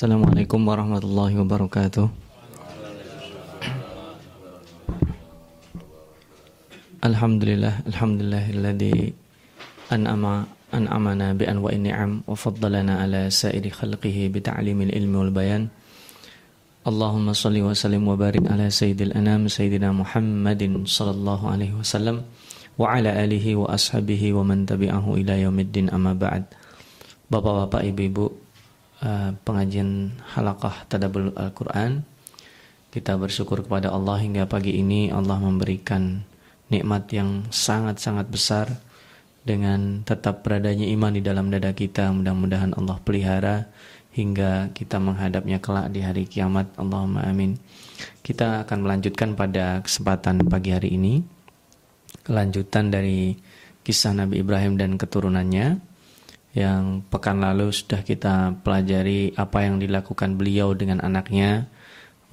Assalamualaikum warahmatullahi wabarakatuh. Alhamdulillah, alhamdulillahilladzi an'ama an'amana bi anwa'i ni'am wa faddalana ala sa'iri khalqihi bi ta'limil ilmi wal bayan. Allahumma salli wa sallim wa barik ala sayyidil anam sayyidina Muhammadin sallallahu alaihi wasallam wa ala alihi wa ashabihi wa man tabi'ahu ila yaumiddin amma ba'd. Bapak-bapak, ibu-ibu, uh, pengajian halakah tadabul Al-Quran. Kita bersyukur kepada Allah hingga pagi ini Allah memberikan nikmat yang sangat-sangat besar dengan tetap beradanya iman di dalam dada kita. Mudah-mudahan Allah pelihara hingga kita menghadapnya kelak di hari kiamat. Allahumma amin. Kita akan melanjutkan pada kesempatan pagi hari ini. Kelanjutan dari kisah Nabi Ibrahim dan keturunannya yang pekan lalu sudah kita pelajari apa yang dilakukan beliau dengan anaknya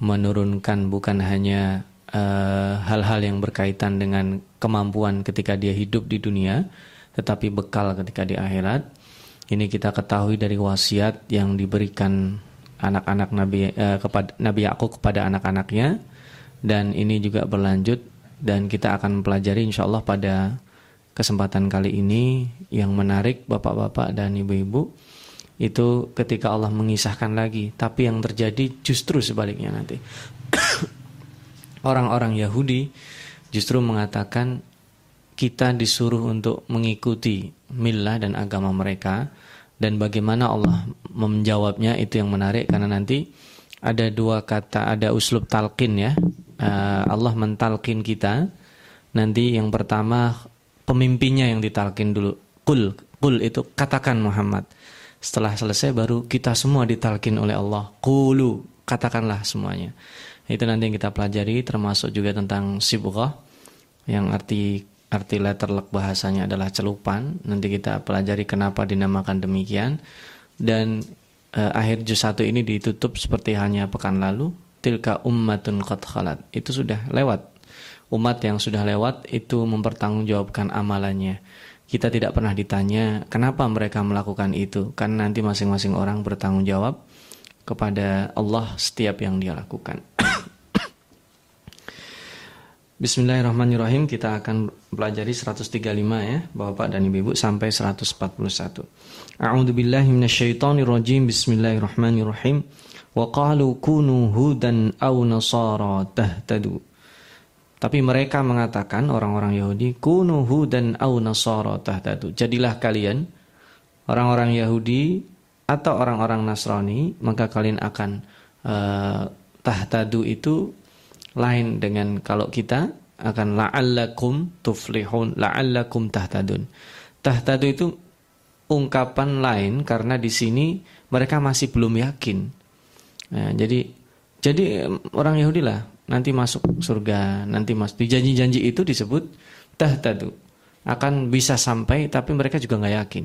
menurunkan bukan hanya eh, hal-hal uh, yang berkaitan dengan kemampuan ketika dia hidup di dunia tetapi bekal ketika di akhirat. Ini kita ketahui dari wasiat yang diberikan anak-anak Nabi uh, kepada Nabi Yakub kepada anak-anaknya. Dan ini juga berlanjut dan kita akan pelajari insyaallah pada kesempatan kali ini yang menarik bapak-bapak dan ibu-ibu itu ketika Allah mengisahkan lagi. Tapi yang terjadi justru sebaliknya nanti. Orang-orang Yahudi justru mengatakan kita disuruh untuk mengikuti milah dan agama mereka dan bagaimana Allah menjawabnya itu yang menarik. Karena nanti ada dua kata ada uslub talqin ya. Eh, Allah mentalkin kita. Nanti yang pertama pemimpinnya yang ditalkin dulu. Kul, kul itu katakan Muhammad. Setelah selesai baru kita semua ditalkin oleh Allah. Kulu, katakanlah semuanya. Itu nanti yang kita pelajari termasuk juga tentang sibghah yang arti arti letterlek bahasanya adalah celupan. Nanti kita pelajari kenapa dinamakan demikian. Dan eh, akhir juz 1 ini ditutup seperti halnya pekan lalu. Tilka ummatun qad khalat. Itu sudah lewat umat yang sudah lewat itu mempertanggungjawabkan amalannya. Kita tidak pernah ditanya kenapa mereka melakukan itu, karena nanti masing-masing orang bertanggung jawab kepada Allah setiap yang dia lakukan. Bismillahirrahmanirrahim. Kita akan pelajari 135 ya Bapak dan Ibu sampai 141 A'udzu billahi minasyaitonir rajim Bismillahirrahmanirrahim. Wa qalu kunu hudan aw nasara tahtadu tapi mereka mengatakan orang-orang Yahudi kunu hudan au nasara tahtadu. Jadilah kalian orang-orang Yahudi atau orang-orang Nasrani maka kalian akan uh, tahtadu itu lain dengan kalau kita akan la'allakum tuflihun la'allakum tahtadun. Tahtadu itu ungkapan lain karena di sini mereka masih belum yakin. Nah, jadi jadi orang Yahudi lah nanti masuk surga, nanti masuk. Janji-janji itu disebut tahtadu. Akan bisa sampai tapi mereka juga nggak yakin.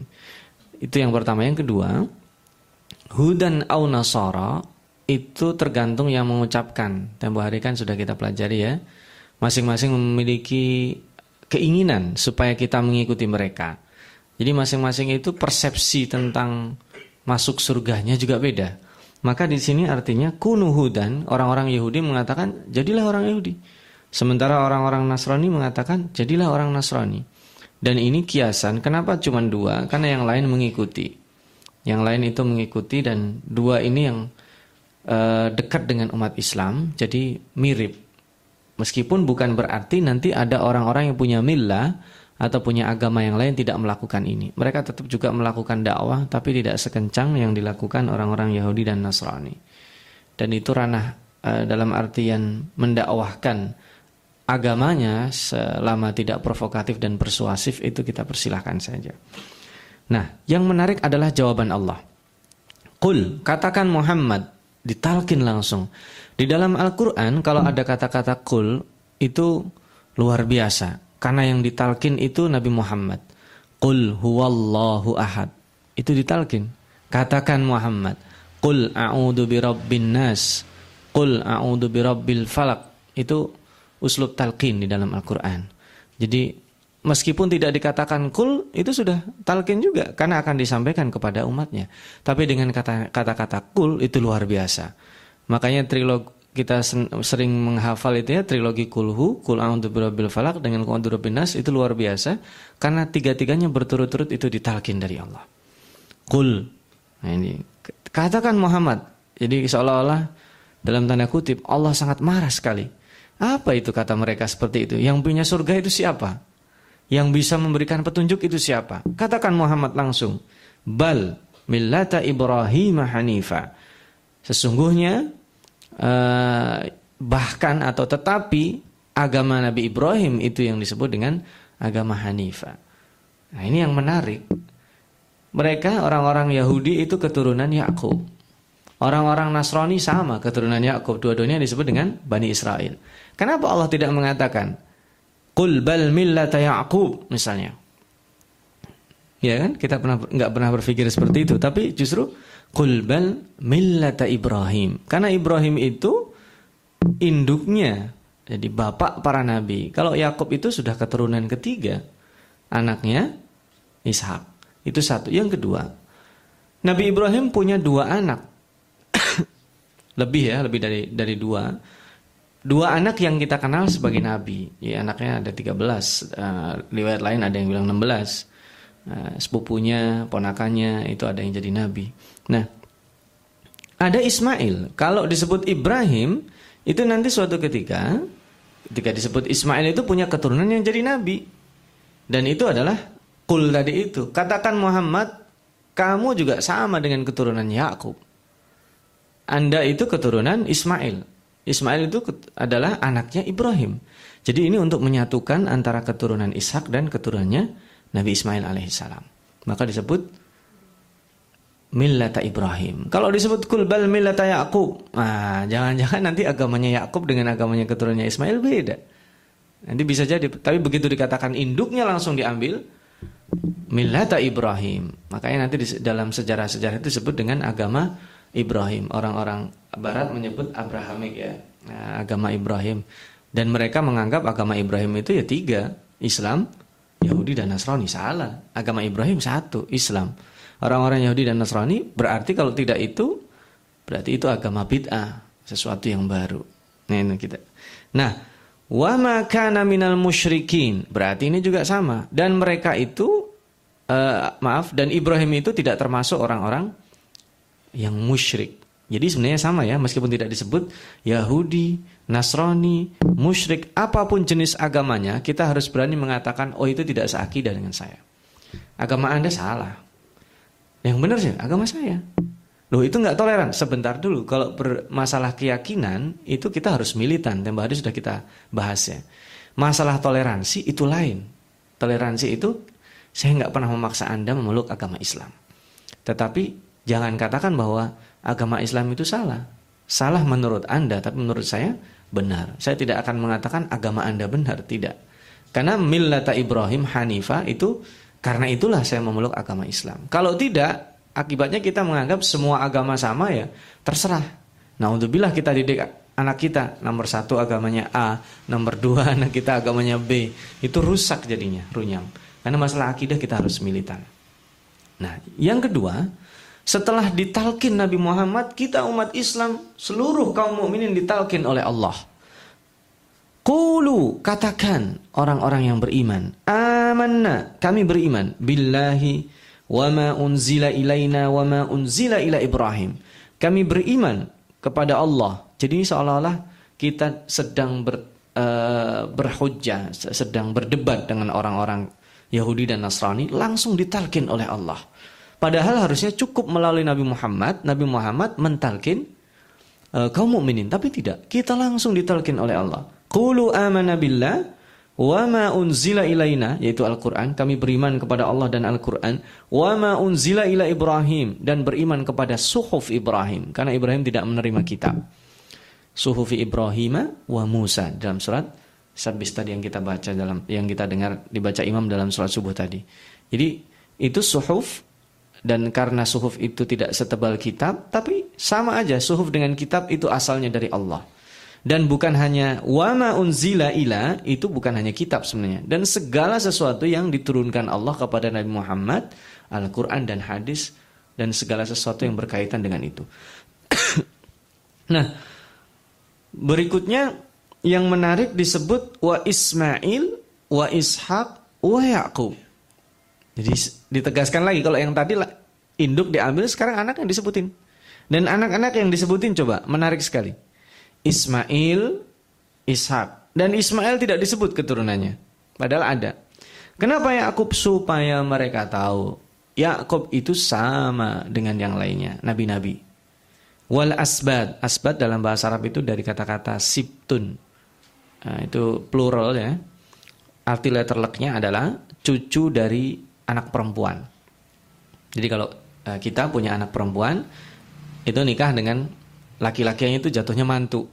Itu yang pertama. Yang kedua, hudan au nasara itu tergantung yang mengucapkan. Tempo hari kan sudah kita pelajari ya. Masing-masing memiliki keinginan supaya kita mengikuti mereka. Jadi masing-masing itu persepsi tentang masuk surganya juga beda. Maka di sini artinya kunuhudan orang-orang Yahudi mengatakan jadilah orang Yahudi. Sementara orang-orang Nasrani mengatakan jadilah orang Nasrani. Dan ini kiasan, kenapa cuma dua? Karena yang lain mengikuti. Yang lain itu mengikuti dan dua ini yang uh, dekat dengan umat Islam, jadi mirip. Meskipun bukan berarti nanti ada orang-orang yang punya milah atau punya agama yang lain tidak melakukan ini. Mereka tetap juga melakukan dakwah tapi tidak sekencang yang dilakukan orang-orang Yahudi dan Nasrani. Dan itu ranah uh, dalam artian mendakwahkan agamanya selama tidak provokatif dan persuasif itu kita persilahkan saja. Nah, yang menarik adalah jawaban Allah. Qul, katakan Muhammad, ditalkin langsung. Di dalam Al-Qur'an kalau ada kata-kata qul itu luar biasa karena yang ditalkin itu Nabi Muhammad. Qul huwallahu ahad. Itu ditalkin. Katakan Muhammad. Qul a'udhu birabbin nas. Qul a'udhu birabbil falak. Itu uslub talqin di dalam Al-Quran. Jadi meskipun tidak dikatakan kul itu sudah talqin juga karena akan disampaikan kepada umatnya. Tapi dengan kata-kata kul itu luar biasa. Makanya trilog kita sering menghafal itu ya trilogi kulhu, kul a'udzu falak dengan qul nas itu luar biasa karena tiga-tiganya berturut-turut itu ditalkin dari Allah. Kul. Nah ini katakan Muhammad. Jadi seolah-olah dalam tanda kutip Allah sangat marah sekali. Apa itu kata mereka seperti itu? Yang punya surga itu siapa? Yang bisa memberikan petunjuk itu siapa? Katakan Muhammad langsung. Bal millata Ibrahim hanifa. Sesungguhnya Eh, bahkan atau tetapi agama Nabi Ibrahim itu yang disebut dengan agama Hanifah. Nah, ini yang menarik. Mereka orang-orang Yahudi itu keturunan Yakub. Orang-orang Nasrani sama keturunan Yakub. Dua-duanya disebut dengan Bani Israel. Kenapa Allah tidak mengatakan Qul bal millata Yaqub misalnya? Ya kan? Kita pernah nggak pernah berpikir seperti itu, tapi justru Qul bal millata Ibrahim. Karena Ibrahim itu induknya, jadi bapak para nabi. Kalau Yakub itu sudah keturunan ketiga, anaknya Ishak. Itu satu. Yang kedua, Nabi Ibrahim punya dua anak. lebih ya, lebih dari dari dua. Dua anak yang kita kenal sebagai nabi. Ya, anaknya ada 13. Uh, eh, lain ada yang bilang 16. Nah, sepupunya, ponakannya itu ada yang jadi nabi. Nah, ada Ismail. Kalau disebut Ibrahim, itu nanti suatu ketika ketika disebut Ismail itu punya keturunan yang jadi nabi. Dan itu adalah kul tadi itu. Katakan Muhammad, kamu juga sama dengan keturunan Yakub. Anda itu keturunan Ismail. Ismail itu adalah anaknya Ibrahim. Jadi ini untuk menyatukan antara keturunan Ishak dan keturunannya Nabi Ismail alaihissalam. Maka disebut millata Ibrahim. Kalau disebut kulbal millata Yakub, nah jangan-jangan nanti agamanya Yakub dengan agamanya keturunannya Ismail beda. Nanti bisa jadi, tapi begitu dikatakan induknya langsung diambil millata Ibrahim. Makanya nanti di dalam sejarah-sejarah itu disebut dengan agama Ibrahim. Orang-orang barat menyebut Abrahamik ya, nah, agama Ibrahim. Dan mereka menganggap agama Ibrahim itu ya tiga, Islam, Yahudi dan Nasrani salah. Agama Ibrahim satu, Islam. Orang-orang Yahudi dan Nasrani berarti kalau tidak itu berarti itu agama bid'ah, sesuatu yang baru. Nah, ini kita. Nah, wa kana minal musyrikin. Berarti ini juga sama dan mereka itu uh, maaf dan Ibrahim itu tidak termasuk orang-orang yang musyrik. Jadi sebenarnya sama ya, meskipun tidak disebut Yahudi, Nasrani, musyrik, apa pun jenis agamanya, kita harus berani mengatakan, oh itu tidak seakidah dengan saya. Agama Anda salah. Yang benar sih, agama saya. Loh itu nggak toleran. Sebentar dulu, kalau bermasalah keyakinan, itu kita harus militan. Tempo hari sudah kita bahas ya. Masalah toleransi itu lain. Toleransi itu, saya nggak pernah memaksa Anda memeluk agama Islam. Tetapi jangan katakan bahwa agama Islam itu salah. Salah menurut Anda, tapi menurut saya benar. Saya tidak akan mengatakan agama Anda benar, tidak. Karena millata Ibrahim Hanifah itu karena itulah saya memeluk agama Islam. Kalau tidak, akibatnya kita menganggap semua agama sama ya, terserah. Nah, untuk bila kita didik anak kita nomor satu agamanya A, nomor dua anak kita agamanya B, itu rusak jadinya, runyam. Karena masalah akidah kita harus militan. Nah, yang kedua, setelah ditalkin Nabi Muhammad, kita umat Islam seluruh kaum mukminin ditalkin oleh Allah. Qulu katakan orang-orang yang beriman, amanna kami beriman billahi wa ma unzila ilaina wa ma unzila ila Ibrahim. Kami beriman kepada Allah. Jadi seolah-olah kita sedang ber, uh, berhujjah, sedang berdebat dengan orang-orang Yahudi dan Nasrani langsung ditalkin oleh Allah. Padahal harusnya cukup melalui Nabi Muhammad, Nabi Muhammad mentalkin uh, kaum mukminin, tapi tidak. Kita langsung ditalkin oleh Allah. Qulu amanna billah wa ma unzila ilaina yaitu Al-Qur'an, kami beriman kepada Allah dan Al-Qur'an, wa ma unzila ila Ibrahim dan beriman kepada suhuf Ibrahim karena Ibrahim tidak menerima kitab. Suhuf Ibrahim wa Musa dalam surat Sabis tadi yang kita baca dalam yang kita dengar dibaca imam dalam surat subuh tadi. Jadi itu suhuf dan karena suhuf itu tidak setebal kitab, tapi sama aja suhuf dengan kitab itu asalnya dari Allah. Dan bukan hanya wama unzila ila itu bukan hanya kitab sebenarnya dan segala sesuatu yang diturunkan Allah kepada Nabi Muhammad, Al-Qur'an dan hadis dan segala sesuatu yang berkaitan dengan itu. nah, berikutnya yang menarik disebut wa Ismail, wa Ishaq, wa Yaqub. Jadi ditegaskan lagi kalau yang tadi induk diambil sekarang anak yang disebutin. Dan anak-anak yang disebutin coba menarik sekali. Ismail, Ishak. Dan Ismail tidak disebut keturunannya. Padahal ada. Kenapa Yakub supaya mereka tahu Yakub itu sama dengan yang lainnya, nabi-nabi. Wal asbad, asbad dalam bahasa Arab itu dari kata-kata siptun. Nah, itu plural ya. Arti letter leknya adalah cucu dari anak perempuan. Jadi kalau uh, kita punya anak perempuan, itu nikah dengan laki-laki yang itu jatuhnya mantu.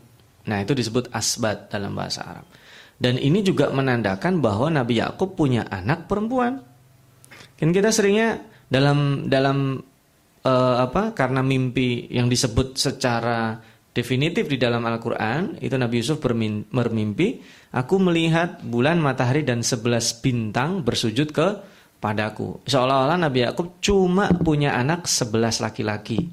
Nah, itu disebut asbat dalam bahasa Arab. Dan ini juga menandakan bahwa Nabi Yakub punya anak perempuan. Kan kita seringnya dalam dalam uh, apa? Karena mimpi yang disebut secara definitif di dalam Al-Qur'an, itu Nabi Yusuf bermimpi, aku melihat bulan, matahari dan sebelas bintang bersujud ke padaku. Seolah-olah Nabi Yakub cuma punya anak sebelas laki-laki.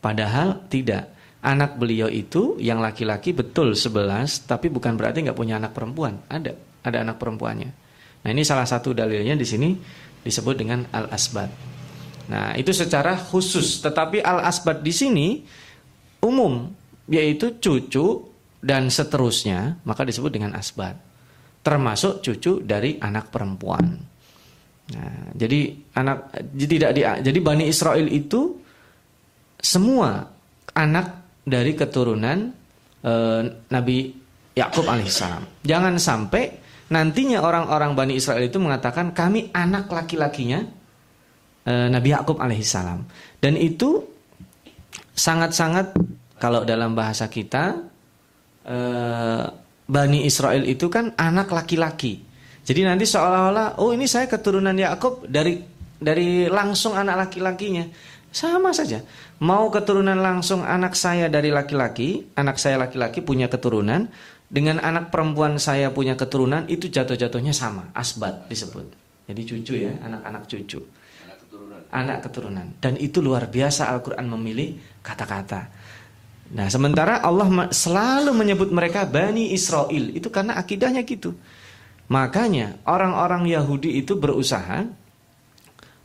Padahal tidak. Anak beliau itu yang laki-laki betul 11, tapi bukan berarti nggak punya anak perempuan. Ada, ada anak perempuannya. Nah ini salah satu dalilnya di sini disebut dengan al-asbat. Nah itu secara khusus, tetapi al-asbat di sini umum, yaitu cucu dan seterusnya, maka disebut dengan asbat. Termasuk cucu dari anak perempuan. Nah, jadi anak tidak di, jadi Bani Israel itu semua anak dari keturunan e, Nabi Yakub alaihissalam. Jangan sampai nantinya orang-orang Bani Israel itu mengatakan kami anak laki-lakinya e, Nabi Yakub alaihissalam. Dan itu sangat-sangat kalau dalam bahasa kita e, Bani Israel itu kan anak laki-laki. Jadi nanti seolah-olah oh ini saya keturunan Yakub dari dari langsung anak laki-lakinya. Sama saja. Mau keturunan langsung anak saya dari laki-laki, anak saya laki-laki punya keturunan, dengan anak perempuan saya punya keturunan, itu jatuh-jatuhnya sama. Asbat disebut. Jadi cucu ya, anak-anak cucu. Anak keturunan. Anak keturunan. Dan itu luar biasa Al-Quran memilih kata-kata. Nah sementara Allah selalu menyebut mereka Bani Israel. Itu karena akidahnya gitu. Makanya orang-orang Yahudi itu berusaha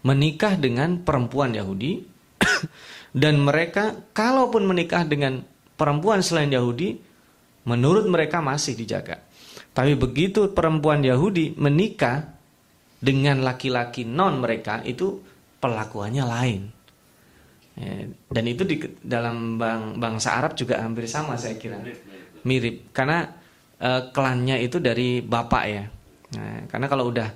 menikah dengan perempuan Yahudi dan mereka kalaupun menikah dengan perempuan selain Yahudi, menurut mereka masih dijaga. Tapi begitu perempuan Yahudi menikah dengan laki-laki non mereka itu pelakuannya lain. Ya, dan itu di dalam bang, bangsa Arab juga hampir sama saya kira. Mirip karena e, klannya itu dari bapak ya. Nah, karena kalau udah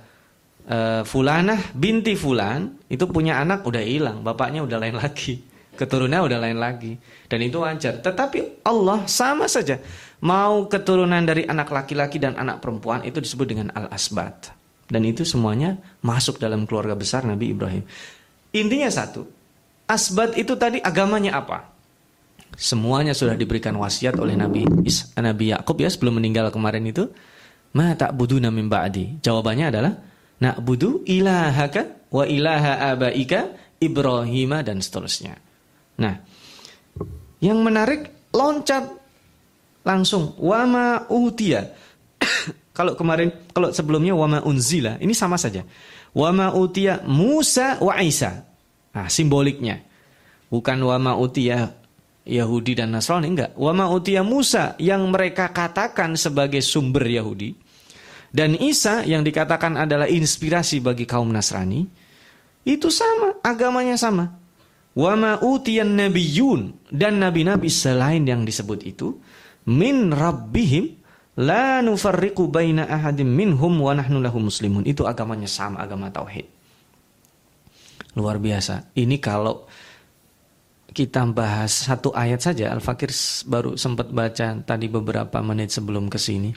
uh, Fulanah binti Fulan itu punya anak udah hilang, bapaknya udah lain lagi, keturunannya udah lain lagi, dan itu wajar. Tetapi Allah sama saja mau keturunan dari anak laki-laki dan anak perempuan itu disebut dengan al-asbat, dan itu semuanya masuk dalam keluarga besar Nabi Ibrahim. Intinya satu, asbat itu tadi agamanya apa? Semuanya sudah diberikan wasiat oleh Nabi Is, Nabi Yakub ya sebelum meninggal kemarin itu. Ma tak budu min ba'di. Jawabannya adalah na'budu ilahaka wa ilaha abaika Ibrahim dan seterusnya. Nah, yang menarik loncat langsung wama utia. kalau kemarin kalau sebelumnya wama unzila, ini sama saja. Wama utia Musa wa Isa. Nah, simboliknya. Bukan wama utia Yahudi dan Nasrani enggak. Wama utia Musa yang mereka katakan sebagai sumber Yahudi dan Isa yang dikatakan adalah inspirasi bagi kaum Nasrani, itu sama, agamanya sama. Wa ma utiyan nabiyun dan nabi-nabi selain yang disebut itu min rabbihim la nufarriqu baina ahadim minhum wa nahnu lahu muslimun. Itu agamanya sama, agama tauhid. Luar biasa. Ini kalau kita bahas satu ayat saja, Al-Fakir baru sempat baca tadi beberapa menit sebelum ke sini.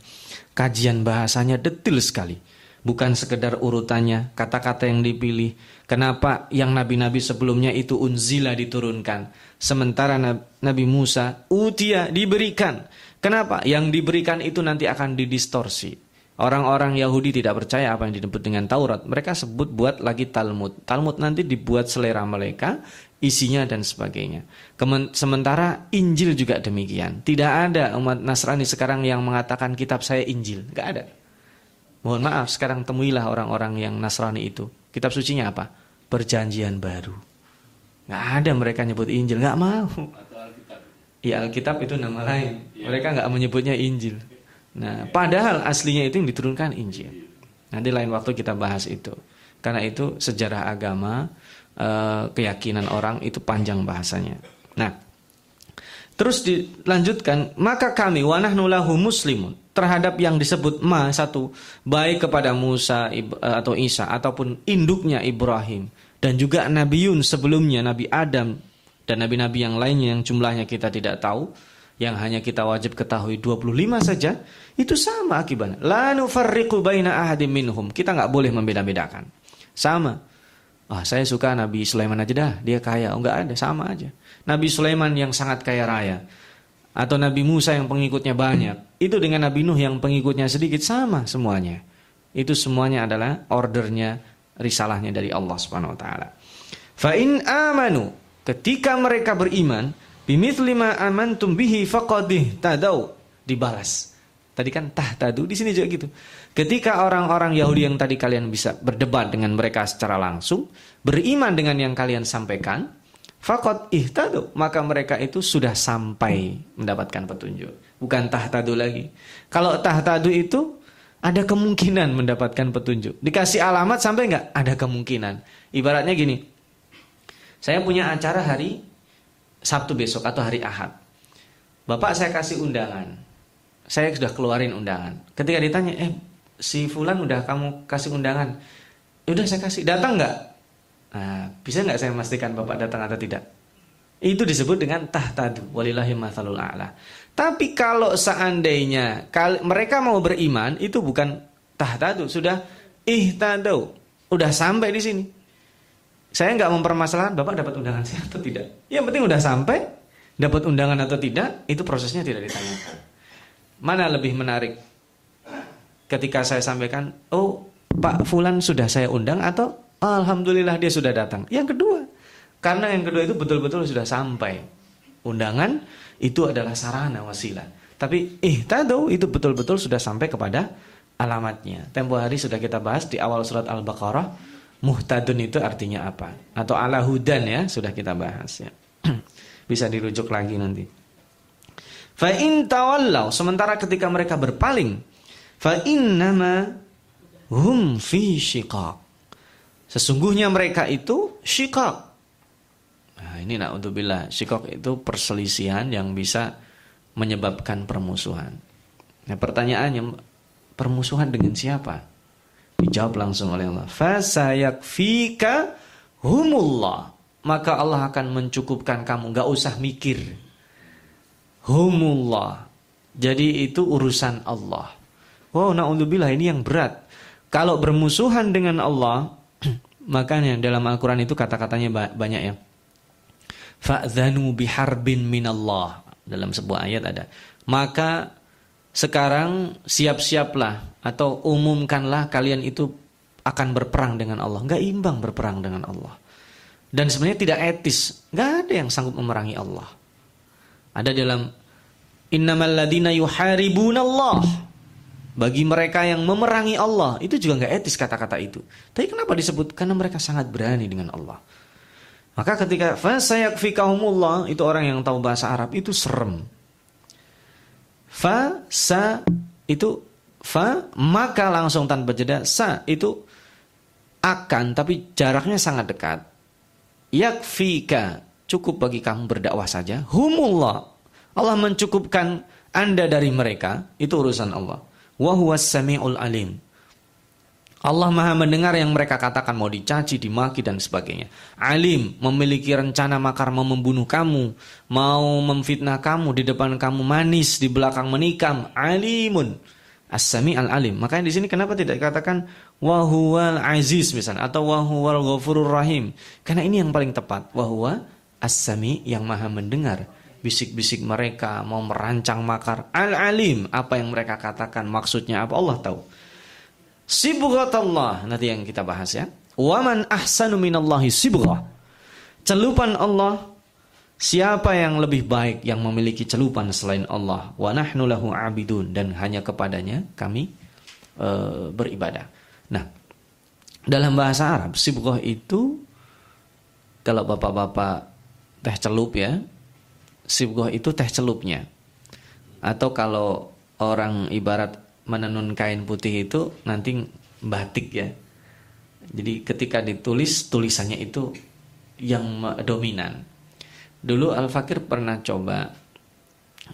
Kajian bahasanya detil sekali. Bukan sekedar urutannya, kata-kata yang dipilih. Kenapa yang nabi-nabi sebelumnya itu unzila diturunkan. Sementara Nabi Musa utia diberikan. Kenapa? Yang diberikan itu nanti akan didistorsi. Orang-orang Yahudi tidak percaya apa yang disebut dengan Taurat. Mereka sebut buat lagi Talmud. Talmud nanti dibuat selera mereka, isinya dan sebagainya. Kemen sementara Injil juga demikian. Tidak ada umat Nasrani sekarang yang mengatakan kitab saya Injil. Tidak ada. Mohon maaf, sekarang temuilah orang-orang yang Nasrani itu. Kitab sucinya apa? Perjanjian baru. Nggak ada mereka nyebut Injil, nggak mau. Ya Alkitab itu nama lain. Iya. Mereka nggak menyebutnya Injil. Nah, padahal aslinya itu yang diturunkan Injil. Nanti lain waktu kita bahas itu. Karena itu sejarah agama, eh, keyakinan orang itu panjang bahasanya. Nah, terus dilanjutkan, maka kami wanahnu lahu muslimun terhadap yang disebut ma satu baik kepada Musa eh, atau Isa ataupun induknya Ibrahim dan juga Nabi Yun sebelumnya Nabi Adam dan nabi-nabi yang lainnya yang jumlahnya kita tidak tahu yang hanya kita wajib ketahui 25 saja itu sama akibatnya. La nufarriqu baina ahadim minhum kita nggak boleh membeda-bedakan. Sama ah saya suka Nabi Sulaiman aja dah. Dia kaya. Oh enggak ada. Sama aja. Nabi Sulaiman yang sangat kaya raya. Atau Nabi Musa yang pengikutnya banyak. Itu dengan Nabi Nuh yang pengikutnya sedikit. Sama semuanya. Itu semuanya adalah ordernya risalahnya dari Allah Subhanahu wa taala. Fa in amanu ketika mereka beriman bimithli ma amantum bihi faqadih tadau. Dibalas. Tadi kan tahtadu di sini juga gitu ketika orang-orang Yahudi yang tadi kalian bisa berdebat dengan mereka secara langsung beriman dengan yang kalian sampaikan faqad ihtadu maka mereka itu sudah sampai mendapatkan petunjuk bukan tahtadu lagi kalau tahtadu itu ada kemungkinan mendapatkan petunjuk dikasih alamat sampai nggak ada kemungkinan ibaratnya gini saya punya acara hari Sabtu besok atau hari Ahad. Bapak saya kasih undangan. Saya sudah keluarin undangan. Ketika ditanya, eh si Fulan udah kamu kasih undangan. Ya udah saya kasih. Datang nggak? Nah, bisa nggak saya memastikan Bapak datang atau tidak? Itu disebut dengan tahtadu. Walillahi mathalul a'la. Tapi kalau seandainya mereka mau beriman, itu bukan tahtadu. Sudah ihtadu. Udah sampai di sini. Saya nggak mempermasalahkan Bapak dapat undangan saya atau tidak. Yang penting udah sampai, dapat undangan atau tidak, itu prosesnya tidak ditanyakan. Mana lebih menarik? Ketika saya sampaikan, oh Pak Fulan sudah saya undang atau Alhamdulillah dia sudah datang. Yang kedua, karena yang kedua itu betul-betul sudah sampai. Undangan itu adalah sarana wasilah. Tapi eh tado itu betul-betul sudah sampai kepada alamatnya. Tempo hari sudah kita bahas di awal surat Al-Baqarah Muhtadun itu artinya apa? Atau ala hudan ya, sudah kita bahas ya. Bisa dirujuk lagi nanti. Fa in tawallau, sementara ketika mereka berpaling, fa innama hum fi shiqaq. Sesungguhnya mereka itu shiqaq. Nah, ini nak untuk bila shiqaq itu perselisihan yang bisa menyebabkan permusuhan. Nah, pertanyaannya permusuhan dengan siapa? Dijawab langsung oleh Allah. Fasayakfika humullah. Maka Allah akan mencukupkan kamu. Gak usah mikir. Humullah. Jadi itu urusan Allah. Wow, na'udzubillah ini yang berat. Kalau bermusuhan dengan Allah, makanya dalam Al-Quran itu kata-katanya banyak ya. Fa'zanu biharbin minallah. Dalam sebuah ayat ada. Maka sekarang siap-siaplah atau umumkanlah kalian itu akan berperang dengan Allah. Enggak imbang berperang dengan Allah. Dan sebenarnya tidak etis. Enggak ada yang sanggup memerangi Allah. Ada dalam innamal ladina Allah. Bagi mereka yang memerangi Allah, itu juga enggak etis kata-kata itu. Tapi kenapa disebut? Karena mereka sangat berani dengan Allah. Maka ketika fasayakfikahumullah, itu orang yang tahu bahasa Arab itu serem. Fa sa itu fa maka langsung tanpa jeda sa itu akan tapi jaraknya sangat dekat. Yakfika cukup bagi kamu berdakwah saja. Humullah Allah mencukupkan Anda dari mereka itu urusan Allah. Alim. Allah maha mendengar yang mereka katakan mau dicaci, dimaki dan sebagainya. Alim memiliki rencana makar mau membunuh kamu, mau memfitnah kamu di depan kamu manis, di belakang menikam. Alimun. As-sami al-alim. Makanya di sini kenapa tidak dikatakan wahuwal aziz misalnya atau wahuwal ghafurur rahim? Karena ini yang paling tepat. Wahuwa as-sami yang maha mendengar bisik-bisik mereka, mau merancang makar. Al-alim, apa yang mereka katakan, maksudnya apa Allah tahu. Sibghatullah, nanti yang kita bahas ya. Waman ahsanu minallahi sibghah. Celupan Allah Siapa yang lebih baik yang memiliki celupan selain Allah? Wa nahnu lahu abidun dan hanya kepadanya kami e, beribadah. Nah, dalam bahasa Arab sibghah itu kalau bapak-bapak teh celup ya, sibghah itu teh celupnya. Atau kalau orang ibarat menenun kain putih itu nanti batik ya. Jadi ketika ditulis tulisannya itu yang dominan Dulu Al Fakir pernah coba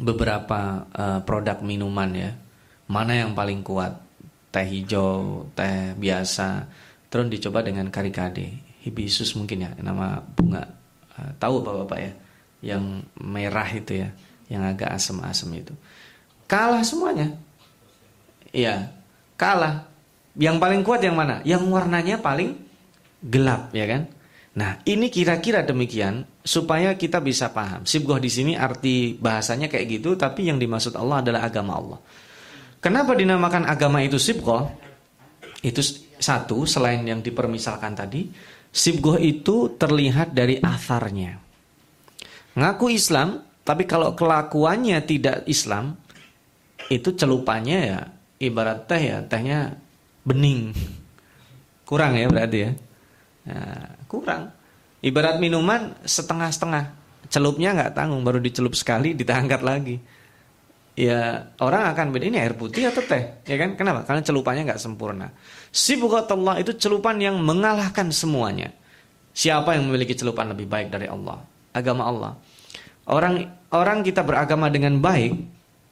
beberapa uh, produk minuman ya. Mana yang paling kuat? Teh hijau, teh biasa. Terus dicoba dengan karikade, hibiscus mungkin ya, nama bunga. Uh, tahu Bapak-bapak ya? Yang merah itu ya, yang agak asam-asam itu. Kalah semuanya. Iya, kalah. Yang paling kuat yang mana? Yang warnanya paling gelap ya kan? Nah, ini kira-kira demikian supaya kita bisa paham. Sibgoh di sini arti bahasanya kayak gitu, tapi yang dimaksud Allah adalah agama Allah. Kenapa dinamakan agama itu sibgoh? Itu satu, selain yang dipermisalkan tadi, sibgoh itu terlihat dari atharnya. Ngaku Islam, tapi kalau kelakuannya tidak Islam, itu celupannya ya ibarat teh ya, tehnya bening. Kurang ya berarti ya. Nah, kurang. Ibarat minuman setengah-setengah. Celupnya nggak tanggung, baru dicelup sekali, ditangkat lagi. Ya orang akan beda ini air putih atau teh, ya kan? Kenapa? Karena celupannya nggak sempurna. Sibukatullah itu celupan yang mengalahkan semuanya. Siapa yang memiliki celupan lebih baik dari Allah? Agama Allah. Orang orang kita beragama dengan baik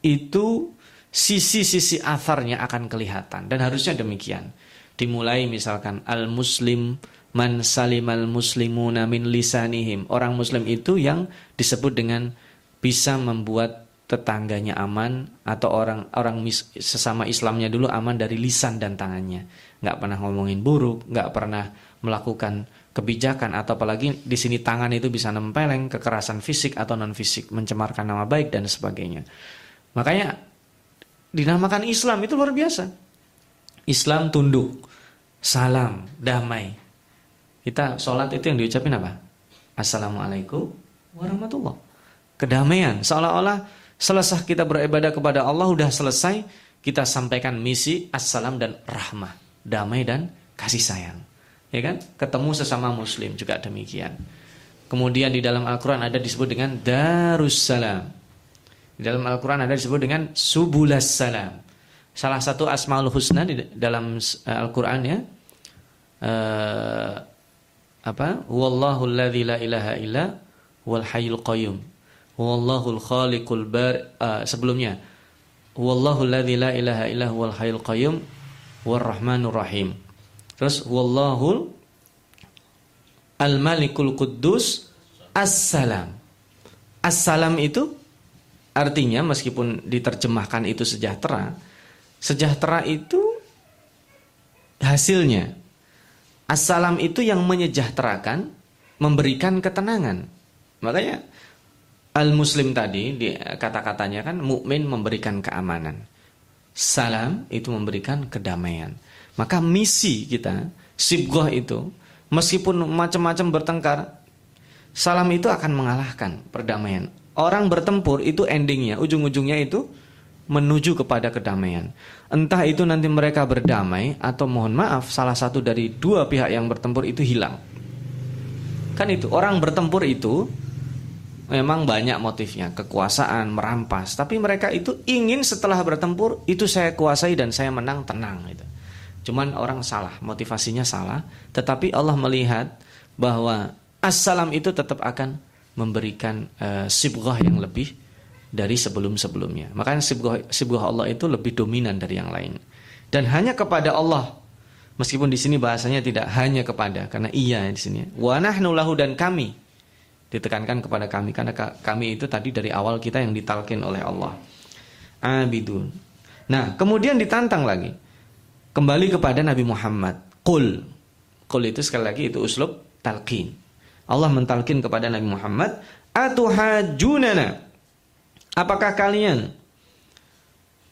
itu sisi-sisi atharnya akan kelihatan dan harusnya demikian. Dimulai misalkan al-muslim man salimal muslimuna min lisanihim. Orang muslim itu yang disebut dengan bisa membuat tetangganya aman atau orang orang sesama Islamnya dulu aman dari lisan dan tangannya. Nggak pernah ngomongin buruk, nggak pernah melakukan kebijakan atau apalagi di sini tangan itu bisa nempeleng kekerasan fisik atau non fisik, mencemarkan nama baik dan sebagainya. Makanya dinamakan Islam itu luar biasa. Islam tunduk, salam, damai, kita sholat itu yang diucapin apa? Assalamualaikum warahmatullah. Kedamaian. Seolah-olah selesai kita beribadah kepada Allah udah selesai, kita sampaikan misi assalam dan rahmah, damai dan kasih sayang. Ya kan? Ketemu sesama muslim juga demikian. Kemudian di dalam Al-Qur'an ada disebut dengan Darussalam. Di dalam Al-Qur'an ada disebut dengan Subulas Salam. Salah satu Asmaul Husna di dalam eh, Al-Qur'an ya. Uh, apa? Wallahu alladzi la ilaha illa wal hayyul qayyum. Wallahul khaliqul bar uh, sebelumnya. Wallahu alladzi la ilaha illa wal hayyul qayyum war rahmanur rahim. Terus wallahul al malikul quddus as-salam. As-salam itu artinya meskipun diterjemahkan itu sejahtera, sejahtera itu hasilnya Assalam itu yang menyejahterakan, memberikan ketenangan. Makanya al-muslim tadi di kata-katanya kan mukmin memberikan keamanan. Salam itu memberikan kedamaian. Maka misi kita, sibgoh itu, meskipun macam-macam bertengkar, salam itu akan mengalahkan perdamaian. Orang bertempur itu endingnya, ujung-ujungnya itu menuju kepada kedamaian. Entah itu nanti mereka berdamai atau mohon maaf salah satu dari dua pihak yang bertempur itu hilang. Kan itu orang bertempur itu memang banyak motifnya, kekuasaan, merampas, tapi mereka itu ingin setelah bertempur itu saya kuasai dan saya menang tenang gitu. Cuman orang salah, motivasinya salah, tetapi Allah melihat bahwa assalam itu tetap akan memberikan uh, sibghah yang lebih dari sebelum-sebelumnya. Makanya sibgah, sibgah Allah itu lebih dominan dari yang lain. Dan hanya kepada Allah. Meskipun di sini bahasanya tidak hanya kepada karena iya di sini. Wa nahnu lahu dan kami ditekankan kepada kami karena kami itu tadi dari awal kita yang ditalkin oleh Allah. Abidun. Nah, kemudian ditantang lagi. Kembali kepada Nabi Muhammad. Qul. Qul itu sekali lagi itu uslub talqin. Allah mentalkin kepada Nabi Muhammad, "Atuhajunana apakah kalian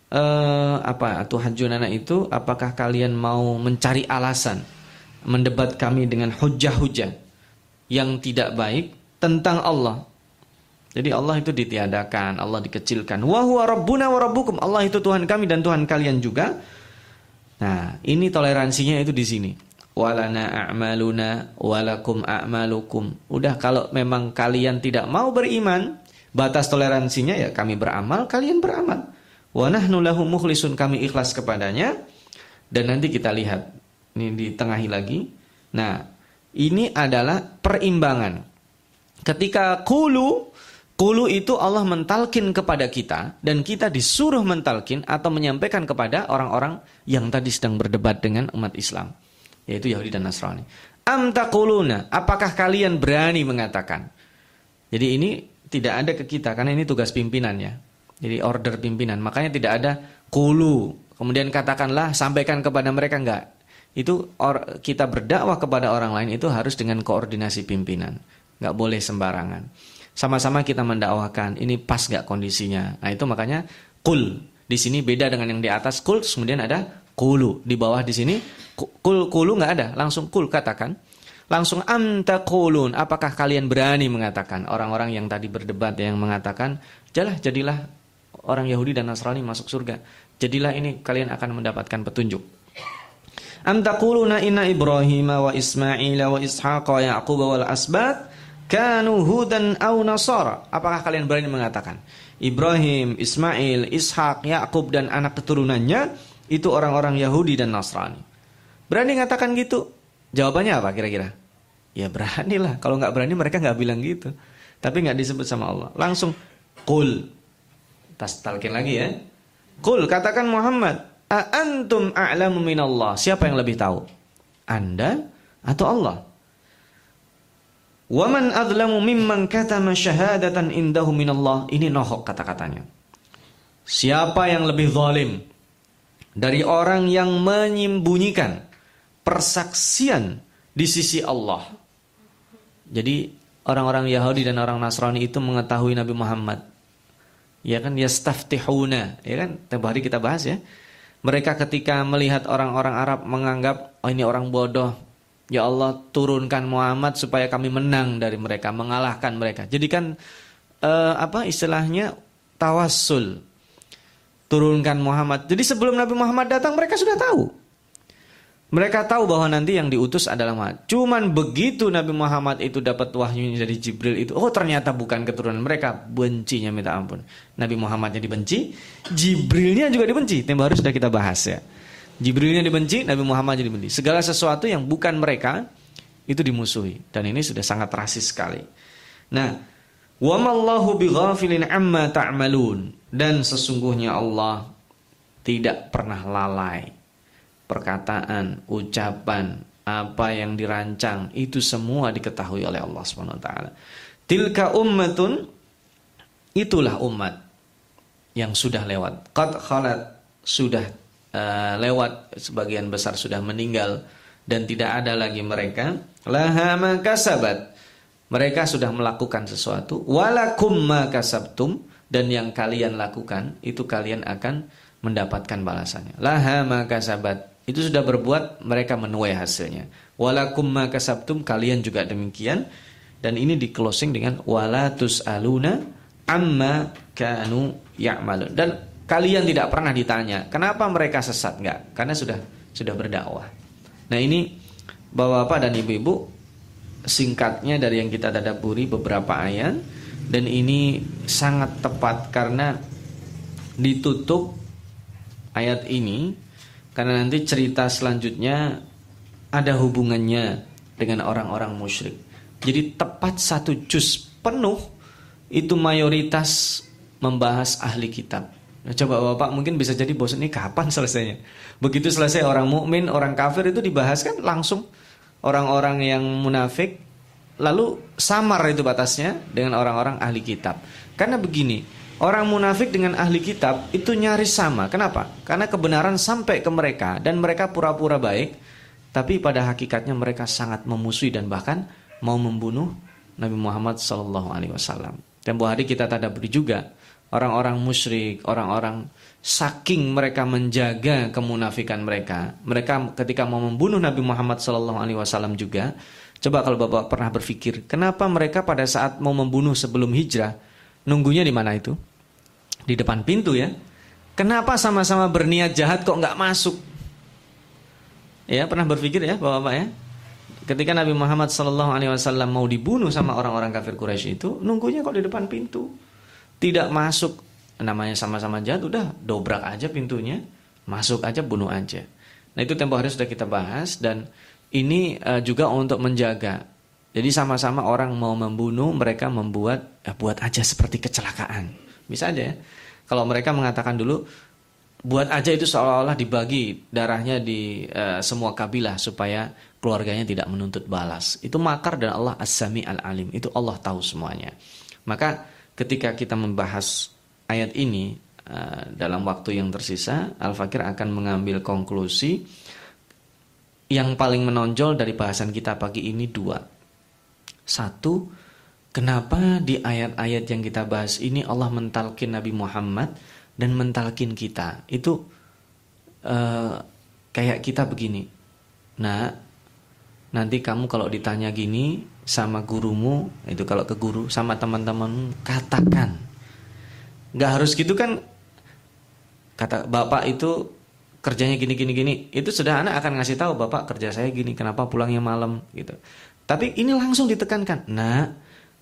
uh, apa tuhajunana itu apakah kalian mau mencari alasan mendebat kami dengan hujah-hujah yang tidak baik tentang Allah jadi Allah itu ditiadakan, Allah dikecilkan. Wa huwa rabbuna wa rabbukum. Allah itu Tuhan kami dan Tuhan kalian juga. Nah, ini toleransinya itu di sini. Walana a'maluna walakum a'malukum. Udah kalau memang kalian tidak mau beriman, batas toleransinya ya kami beramal, kalian beramal. Wa nahnu lahu mukhlisun kami ikhlas kepadanya. Dan nanti kita lihat ini ditengahi lagi. Nah, ini adalah perimbangan. Ketika kulu Kulu itu Allah mentalkin kepada kita dan kita disuruh mentalkin atau menyampaikan kepada orang-orang yang tadi sedang berdebat dengan umat Islam, yaitu Yahudi dan Nasrani. Am taquluna, apakah kalian berani mengatakan? Jadi ini tidak ada ke kita karena ini tugas pimpinannya. Jadi order pimpinan, makanya tidak ada kulu. Kemudian katakanlah sampaikan kepada mereka enggak. Itu or, kita berdakwah kepada orang lain itu harus dengan koordinasi pimpinan. Enggak boleh sembarangan sama-sama kita mendakwakan ini pas gak kondisinya? Nah itu makanya kul. Di sini beda dengan yang di atas. Kul kemudian ada kulu. Di bawah di sini kul kulu nggak ada. Langsung kul katakan. Langsung amta kulun. Apakah kalian berani mengatakan? Orang-orang yang tadi berdebat yang mengatakan jalah jadilah orang Yahudi dan Nasrani masuk surga. Jadilah ini kalian akan mendapatkan petunjuk. Am taquluna inna Ibrahim wa Ismail wa Ishaq wa Yaqub wal asbat kanu hudan au nasara. Apakah kalian berani mengatakan Ibrahim, Ismail, Ishak, Yakub dan anak keturunannya itu orang-orang Yahudi dan Nasrani? Berani mengatakan gitu? Jawabannya apa kira-kira? Ya beranilah. Kalau nggak berani mereka nggak bilang gitu. Tapi nggak disebut sama Allah. Langsung kul. Tas talkin lagi ya. Kul katakan Muhammad. A antum a'lamu minallah. Siapa yang lebih tahu? Anda atau Allah? Waman adlamu mimman katama syahadatan indahu minallah. Ini nohok kata-katanya. Siapa yang lebih zalim dari orang yang menyembunyikan persaksian di sisi Allah. Jadi orang-orang Yahudi dan orang Nasrani itu mengetahui Nabi Muhammad. Ya kan yastaftihuna, ya kan? Tiap hari kita bahas ya. Mereka ketika melihat orang-orang Arab menganggap oh ini orang bodoh, Ya Allah turunkan Muhammad supaya kami menang dari mereka, mengalahkan mereka. Jadikan uh, apa istilahnya tawassul. Turunkan Muhammad. Jadi sebelum Nabi Muhammad datang mereka sudah tahu. Mereka tahu bahwa nanti yang diutus adalah Muhammad. Cuman begitu Nabi Muhammad itu dapat wahyu dari Jibril itu, oh ternyata bukan keturunan mereka, bencinya minta ampun. Nabi Muhammadnya dibenci, Jibrilnya juga dibenci. Tempo hari sudah kita bahas ya. Jibrilnya dibenci, Nabi Muhammad jadi dibenci. Segala sesuatu yang bukan mereka itu dimusuhi dan ini sudah sangat rasis sekali. Nah, wa mallahu bighafilin amma ta'malun dan sesungguhnya Allah tidak pernah lalai. Perkataan, ucapan, apa yang dirancang itu semua diketahui oleh Allah Subhanahu wa taala. Tilka ummatun itulah umat yang sudah lewat. Qad khalat sudah uh, lewat sebagian besar sudah meninggal dan tidak ada lagi mereka laha makasabat mereka sudah melakukan sesuatu. Walakum makasabtum dan yang kalian lakukan itu kalian akan mendapatkan balasannya. Laha makasabat itu sudah berbuat mereka menuai hasilnya. Walakum makasabtum kalian juga demikian. Dan ini di closing dengan walatus aluna amma kanu ya'malun. Dan kalian tidak pernah ditanya kenapa mereka sesat? Enggak karena sudah sudah berdakwah. Nah ini bapak-bapak dan ibu-ibu singkatnya dari yang kita tadaburi beberapa ayat dan ini sangat tepat karena ditutup ayat ini karena nanti cerita selanjutnya ada hubungannya dengan orang-orang musyrik. Jadi tepat satu juz penuh itu mayoritas membahas ahli kitab Nah, coba Bapak mungkin bisa jadi bosan ini kapan selesainya? Begitu selesai orang mukmin, orang kafir itu dibahas kan langsung orang-orang yang munafik lalu samar itu batasnya dengan orang-orang ahli kitab. Karena begini, orang munafik dengan ahli kitab itu nyaris sama. Kenapa? Karena kebenaran sampai ke mereka dan mereka pura-pura baik, tapi pada hakikatnya mereka sangat memusuhi dan bahkan mau membunuh Nabi Muhammad SAW. Tempo hari kita tadaburi juga orang-orang musyrik, orang-orang saking mereka menjaga kemunafikan mereka, mereka ketika mau membunuh Nabi Muhammad SAW juga, coba kalau bapak pernah berpikir, kenapa mereka pada saat mau membunuh sebelum hijrah, nunggunya di mana itu? Di depan pintu ya. Kenapa sama-sama berniat jahat kok nggak masuk? Ya pernah berpikir ya bapak-bapak ya. Ketika Nabi Muhammad SAW mau dibunuh sama orang-orang kafir Quraisy itu, nunggunya kok di depan pintu, tidak masuk. Namanya sama-sama jahat udah dobrak aja pintunya. Masuk aja bunuh aja. Nah itu tempo hari sudah kita bahas dan ini uh, juga untuk menjaga. Jadi sama-sama orang mau membunuh mereka membuat ya buat aja seperti kecelakaan. Bisa aja ya. Kalau mereka mengatakan dulu buat aja itu seolah-olah dibagi darahnya di uh, semua kabilah supaya keluarganya tidak menuntut balas. Itu makar dan Allah as-sami al-alim. Itu Allah tahu semuanya. Maka ketika kita membahas ayat ini uh, dalam waktu yang tersisa Al-Fakir akan mengambil konklusi yang paling menonjol dari bahasan kita pagi ini dua. Satu, kenapa di ayat-ayat yang kita bahas ini Allah mentalkin Nabi Muhammad dan mentalkin kita? Itu uh, kayak kita begini. Nah, nanti kamu kalau ditanya gini sama gurumu, itu kalau ke guru sama teman-teman katakan. Nggak harus gitu kan kata bapak itu kerjanya gini gini gini. Itu sudah anak akan ngasih tahu bapak kerja saya gini kenapa pulangnya malam? Gitu. Tapi ini langsung ditekankan nah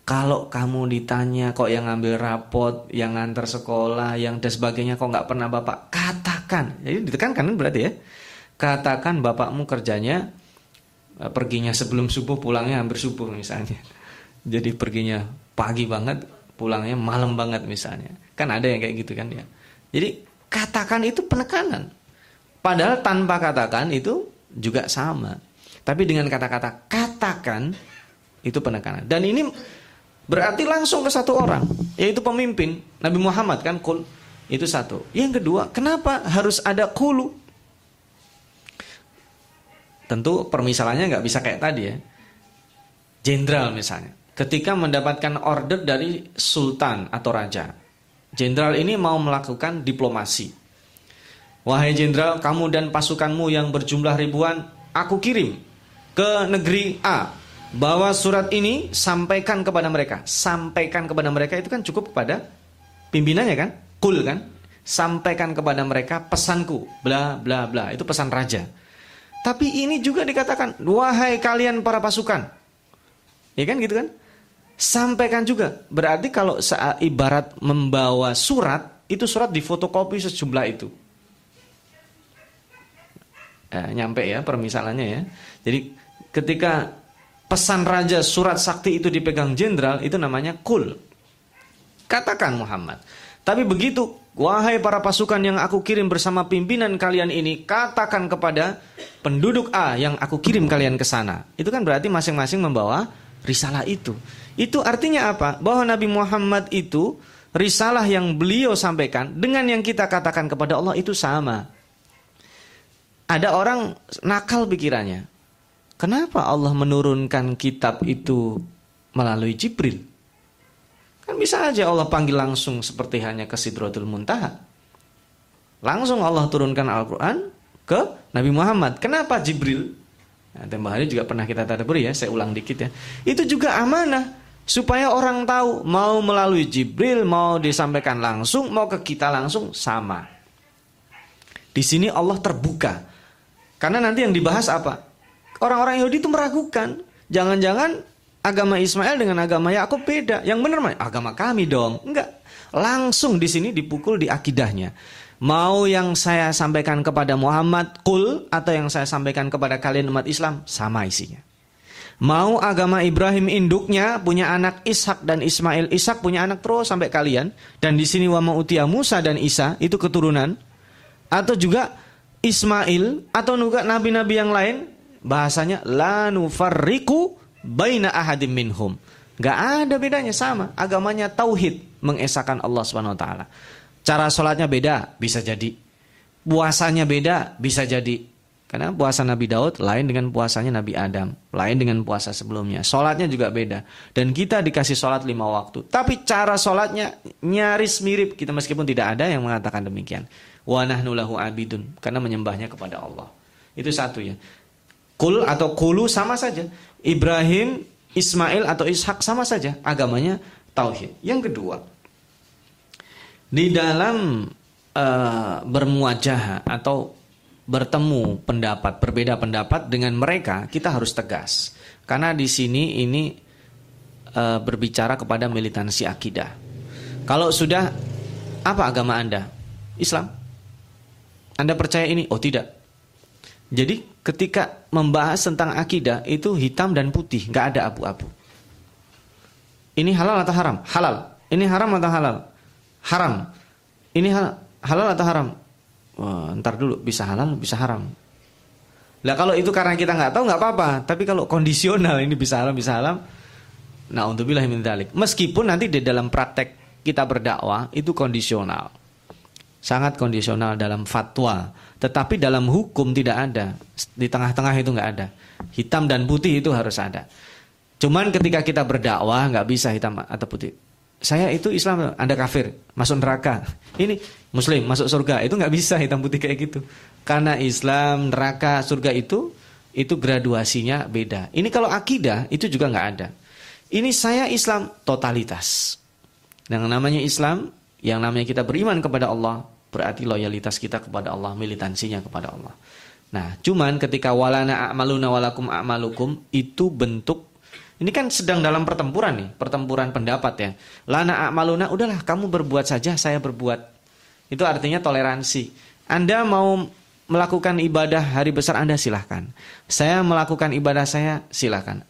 kalau kamu ditanya kok yang ngambil rapot yang ngantar sekolah yang dan sebagainya kok nggak pernah bapak katakan? Jadi ditekankan kan berarti ya. Katakan bapakmu kerjanya perginya sebelum subuh pulangnya hampir subuh misalnya jadi perginya pagi banget pulangnya malam banget misalnya Kan ada yang kayak gitu kan ya. Jadi katakan itu penekanan. Padahal tanpa katakan itu juga sama. Tapi dengan kata-kata katakan itu penekanan. Dan ini berarti langsung ke satu orang, yaitu pemimpin Nabi Muhammad kan kul itu satu. Yang kedua, kenapa harus ada kulu? Tentu permisalannya nggak bisa kayak tadi ya. Jenderal misalnya, ketika mendapatkan order dari sultan atau raja, Jenderal ini mau melakukan diplomasi. Wahai jenderal, kamu dan pasukanmu yang berjumlah ribuan, aku kirim ke negeri A. Bawa surat ini sampaikan kepada mereka. Sampaikan kepada mereka itu kan cukup kepada pimpinannya kan? Kul kan? Sampaikan kepada mereka pesanku, bla bla bla. Itu pesan raja. Tapi ini juga dikatakan, wahai kalian para pasukan. Ya kan gitu kan? Sampaikan juga. Berarti kalau saat ibarat membawa surat, itu surat difotokopi sejumlah itu. Eh, nyampe ya permisalannya ya. Jadi ketika pesan raja surat sakti itu dipegang jenderal, itu namanya kul. Katakan Muhammad. Tapi begitu, wahai para pasukan yang aku kirim bersama pimpinan kalian ini, katakan kepada penduduk A yang aku kirim kalian ke sana. Itu kan berarti masing-masing membawa risalah itu. Itu artinya apa? Bahwa Nabi Muhammad itu risalah yang beliau sampaikan dengan yang kita katakan kepada Allah itu sama. Ada orang nakal pikirannya. Kenapa Allah menurunkan kitab itu melalui Jibril? Kan bisa aja Allah panggil langsung seperti hanya ke Sidratul Muntaha. Langsung Allah turunkan Al-Quran ke Nabi Muhammad. Kenapa Jibril? Nah, tempoh hari juga pernah kita tadaburi ya, saya ulang dikit ya. Itu juga amanah supaya orang tahu mau melalui Jibril, mau disampaikan langsung, mau ke kita langsung sama. Di sini Allah terbuka. Karena nanti yang dibahas apa? Orang-orang Yahudi itu meragukan. Jangan-jangan agama Ismail dengan agama Yakub beda. Yang benar mah agama kami dong. Enggak. Langsung di sini dipukul di akidahnya. Mau yang saya sampaikan kepada Muhammad kul atau yang saya sampaikan kepada kalian umat Islam sama isinya. Mau agama Ibrahim induknya punya anak Ishak dan Ismail, Ishak punya anak terus sampai kalian dan di sini wa utia Musa dan Isa itu keturunan atau juga Ismail atau juga nabi-nabi yang lain bahasanya la nufarriku baina ahadim minhum. Gak ada bedanya sama, agamanya tauhid, mengesahkan Allah Subhanahu wa taala. Cara sholatnya beda, bisa jadi. Puasanya beda, bisa jadi. Karena puasa Nabi Daud lain dengan puasanya Nabi Adam, lain dengan puasa sebelumnya. Sholatnya juga beda. Dan kita dikasih sholat lima waktu. Tapi cara sholatnya nyaris mirip. Kita meskipun tidak ada yang mengatakan demikian. Wa nahnu abidun. Karena menyembahnya kepada Allah. Itu satu ya. Kul atau kulu sama saja. Ibrahim, Ismail atau Ishak sama saja. Agamanya tauhid. Yang kedua. Di dalam uh, bermuajah atau bertemu pendapat berbeda pendapat dengan mereka kita harus tegas karena di sini ini e, berbicara kepada militansi akidah kalau sudah apa agama anda Islam anda percaya ini oh tidak jadi ketika membahas tentang akidah itu hitam dan putih nggak ada abu-abu ini halal atau haram halal ini haram atau halal haram ini halal atau haram Wah, ntar dulu bisa halal bisa haram. Lah kalau itu karena kita nggak tahu nggak apa-apa, tapi kalau kondisional ini bisa halal bisa haram. Nah, untuk bilah dalik. Meskipun nanti di dalam praktek kita berdakwah itu kondisional. Sangat kondisional dalam fatwa, tetapi dalam hukum tidak ada. Di tengah-tengah itu nggak ada. Hitam dan putih itu harus ada. Cuman ketika kita berdakwah nggak bisa hitam atau putih saya itu Islam, Anda kafir, masuk neraka. Ini Muslim masuk surga, itu nggak bisa hitam putih kayak gitu. Karena Islam, neraka, surga itu itu graduasinya beda. Ini kalau akidah itu juga nggak ada. Ini saya Islam totalitas. Yang namanya Islam, yang namanya kita beriman kepada Allah, berarti loyalitas kita kepada Allah, militansinya kepada Allah. Nah, cuman ketika walana a'maluna walakum a'malukum itu bentuk ini kan sedang dalam pertempuran nih, pertempuran pendapat ya. Lana amaluna, udahlah kamu berbuat saja, saya berbuat. Itu artinya toleransi. Anda mau melakukan ibadah hari besar Anda silahkan. Saya melakukan ibadah saya silahkan.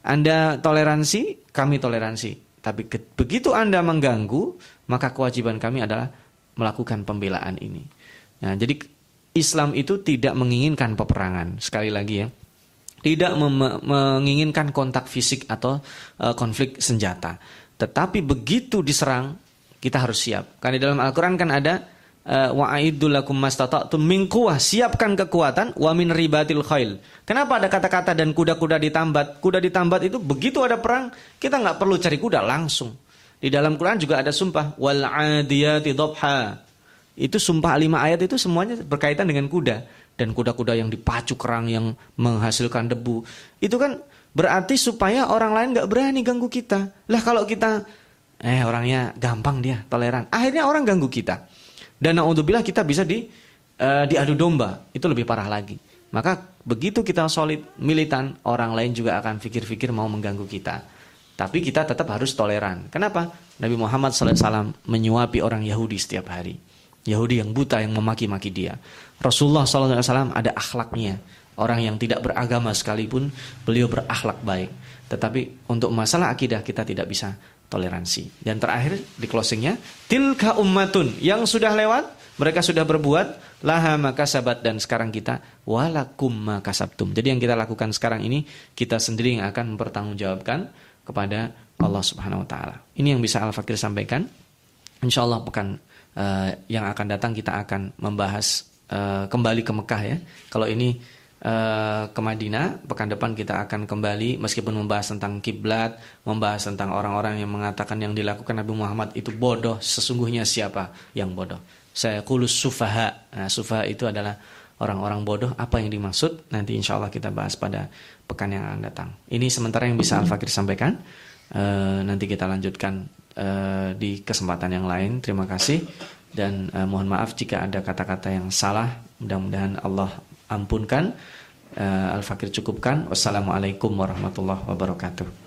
Anda toleransi, kami toleransi. Tapi begitu Anda mengganggu, maka kewajiban kami adalah melakukan pembelaan ini. Nah, jadi Islam itu tidak menginginkan peperangan. Sekali lagi ya tidak menginginkan kontak fisik atau uh, konflik senjata. Tetapi begitu diserang, kita harus siap. Karena dalam Al-Quran kan ada eh, wa'idulakum mastata'tum min quwwah siapkan kekuatan wa min ribatil khail. Kenapa ada kata-kata dan kuda-kuda ditambat? Kuda ditambat itu begitu ada perang, kita nggak perlu cari kuda langsung. Di dalam Quran juga ada sumpah wal adiyati dhabha. Itu sumpah lima ayat itu semuanya berkaitan dengan kuda dan kuda-kuda yang dipacu kerang yang menghasilkan debu. Itu kan berarti supaya orang lain nggak berani ganggu kita. Lah kalau kita eh orangnya gampang dia, toleran. Akhirnya orang ganggu kita. Dan naudzubillah kita bisa di uh, diadu domba. Itu lebih parah lagi. Maka begitu kita solid, militan, orang lain juga akan pikir-pikir mau mengganggu kita. Tapi kita tetap harus toleran. Kenapa? Nabi Muhammad SAW menyuapi orang Yahudi setiap hari. Yahudi yang buta yang memaki-maki dia. Rasulullah SAW ada akhlaknya. Orang yang tidak beragama sekalipun beliau berakhlak baik. Tetapi untuk masalah akidah kita tidak bisa toleransi. Dan terakhir di closingnya, tilka ummatun yang sudah lewat, mereka sudah berbuat, laha maka sabat dan sekarang kita walakum maka sabtum. Jadi yang kita lakukan sekarang ini kita sendiri yang akan mempertanggungjawabkan kepada Allah Subhanahu Wa Taala. Ini yang bisa Al Fakir sampaikan. Insya Allah pekan uh, yang akan datang kita akan membahas uh, kembali ke Mekah ya. Kalau ini uh, ke Madinah, pekan depan kita akan kembali meskipun membahas tentang kiblat, membahas tentang orang-orang yang mengatakan yang dilakukan Nabi Muhammad itu bodoh, sesungguhnya siapa yang bodoh? Saya kulus sufaha. Nah, sufaha itu adalah orang-orang bodoh. Apa yang dimaksud? Nanti insya Allah kita bahas pada pekan yang akan datang. Ini sementara yang bisa Al Fakir sampaikan. Uh, nanti kita lanjutkan uh, di kesempatan yang lain. Terima kasih dan uh, mohon maaf jika ada kata-kata yang salah mudah-mudahan Allah ampunkan uh, Al-Fakir cukupkan wassalamualaikum warahmatullahi wabarakatuh